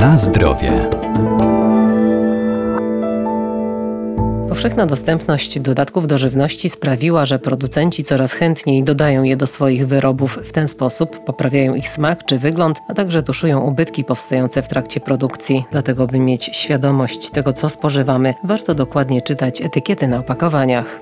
Na zdrowie. Powszechna dostępność dodatków do żywności sprawiła, że producenci coraz chętniej dodają je do swoich wyrobów. W ten sposób poprawiają ich smak czy wygląd, a także tuszują ubytki powstające w trakcie produkcji. Dlatego, by mieć świadomość tego, co spożywamy, warto dokładnie czytać etykiety na opakowaniach.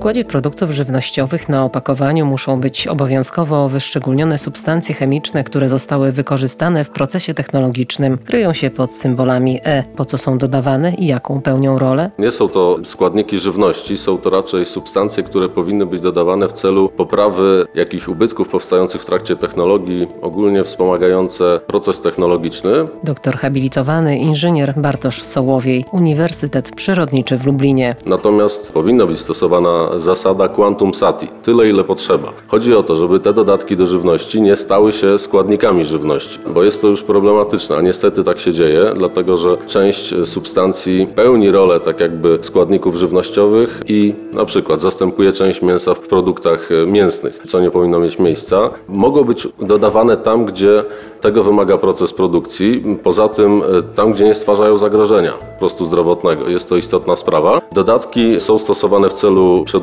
Składzie produktów żywnościowych na opakowaniu muszą być obowiązkowo wyszczególnione substancje chemiczne, które zostały wykorzystane w procesie technologicznym. Kryją się pod symbolami E, po co są dodawane i jaką pełnią rolę. Nie są to składniki żywności, są to raczej substancje, które powinny być dodawane w celu poprawy jakichś ubytków powstających w trakcie technologii, ogólnie wspomagające proces technologiczny. Doktor habilitowany inżynier Bartosz Sołowiej, Uniwersytet Przyrodniczy w Lublinie. Natomiast powinna być stosowana zasada quantum sati, tyle ile potrzeba. Chodzi o to, żeby te dodatki do żywności nie stały się składnikami żywności, bo jest to już problematyczne, a niestety tak się dzieje, dlatego że część substancji pełni rolę tak jakby składników żywnościowych i na przykład zastępuje część mięsa w produktach mięsnych, co nie powinno mieć miejsca. Mogą być dodawane tam, gdzie tego wymaga proces produkcji, poza tym tam, gdzie nie stwarzają zagrożenia po prostu zdrowotnego. Jest to istotna sprawa. Dodatki są stosowane w celu przedłużenia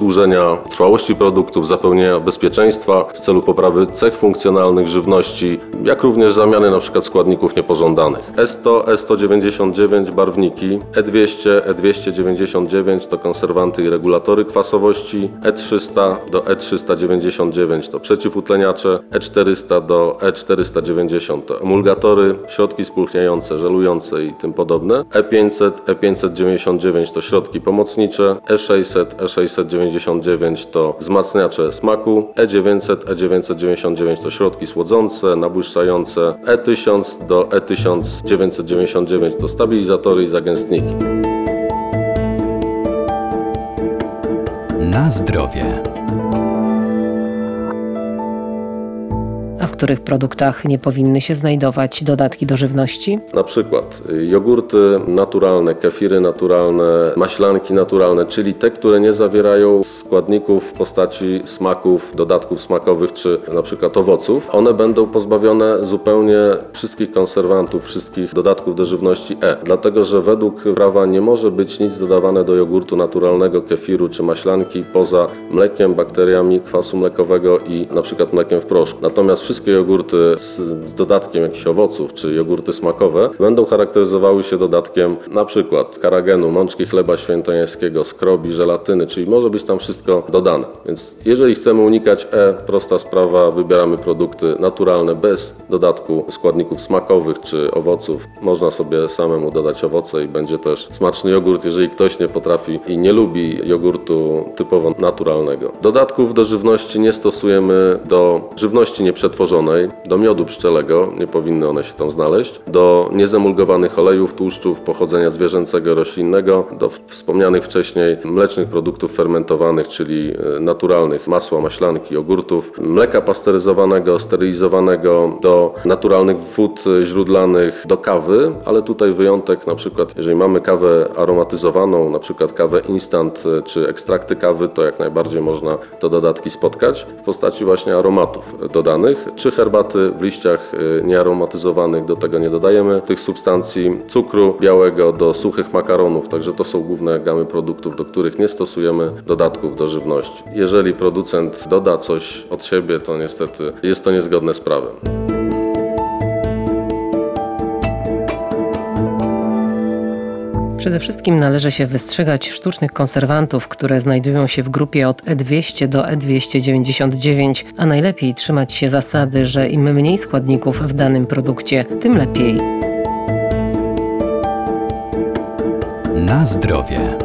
trwałości produktów, zapełnienia bezpieczeństwa, w celu poprawy cech funkcjonalnych żywności, jak również zamiany np. składników niepożądanych. E100, E199 barwniki, E200, E299 to konserwanty i regulatory kwasowości, E300 do E399 to przeciwutleniacze, E400 do E490 to emulgatory, środki spulchniające, żelujące i tym podobne, E500, E599 to środki pomocnicze, E600, E699 to wzmacniacze smaku, E900, E999 to środki słodzące, nabłyszczające, E1000 do E1999 to stabilizatory i zagęstniki. Na zdrowie. Których produktach nie powinny się znajdować dodatki do żywności? Na przykład jogurty naturalne, kefiry naturalne, maślanki naturalne, czyli te, które nie zawierają składników w postaci smaków, dodatków smakowych czy na przykład owoców. One będą pozbawione zupełnie wszystkich konserwantów, wszystkich dodatków do żywności E, dlatego że według prawa nie może być nic dodawane do jogurtu naturalnego, kefiru czy maślanki poza mlekiem, bakteriami kwasu mlekowego i na przykład mlekiem w proszku. Natomiast wszystkie jogurty z, z dodatkiem jakichś owoców czy jogurty smakowe będą charakteryzowały się dodatkiem na przykład karagenu, mączki chleba świętojańskiego, skrobi, żelatyny, czyli może być tam wszystko dodane. Więc jeżeli chcemy unikać E, prosta sprawa, wybieramy produkty naturalne bez dodatku składników smakowych czy owoców. Można sobie samemu dodać owoce i będzie też smaczny jogurt, jeżeli ktoś nie potrafi i nie lubi jogurtu typowo naturalnego. Dodatków do żywności nie stosujemy do żywności nieprzetworzonej, do miodu pszczelego, nie powinny one się tam znaleźć, do niezemulgowanych olejów, tłuszczów pochodzenia zwierzęcego, roślinnego, do wspomnianych wcześniej mlecznych produktów fermentowanych, czyli naturalnych masła, maślanki, jogurtów, mleka pasteryzowanego, sterylizowanego, do naturalnych wód źródlanych, do kawy, ale tutaj wyjątek na przykład, jeżeli mamy kawę aromatyzowaną, na przykład kawę instant czy ekstrakty kawy, to jak najbardziej można te dodatki spotkać w postaci właśnie aromatów dodanych herbaty w liściach niearomatyzowanych, do tego nie dodajemy tych substancji, cukru białego do suchych makaronów, także to są główne gamy produktów, do których nie stosujemy dodatków do żywności. Jeżeli producent doda coś od siebie, to niestety jest to niezgodne z prawem. Przede wszystkim należy się wystrzegać sztucznych konserwantów, które znajdują się w grupie od E200 do E299, a najlepiej trzymać się zasady, że im mniej składników w danym produkcie, tym lepiej. Na zdrowie.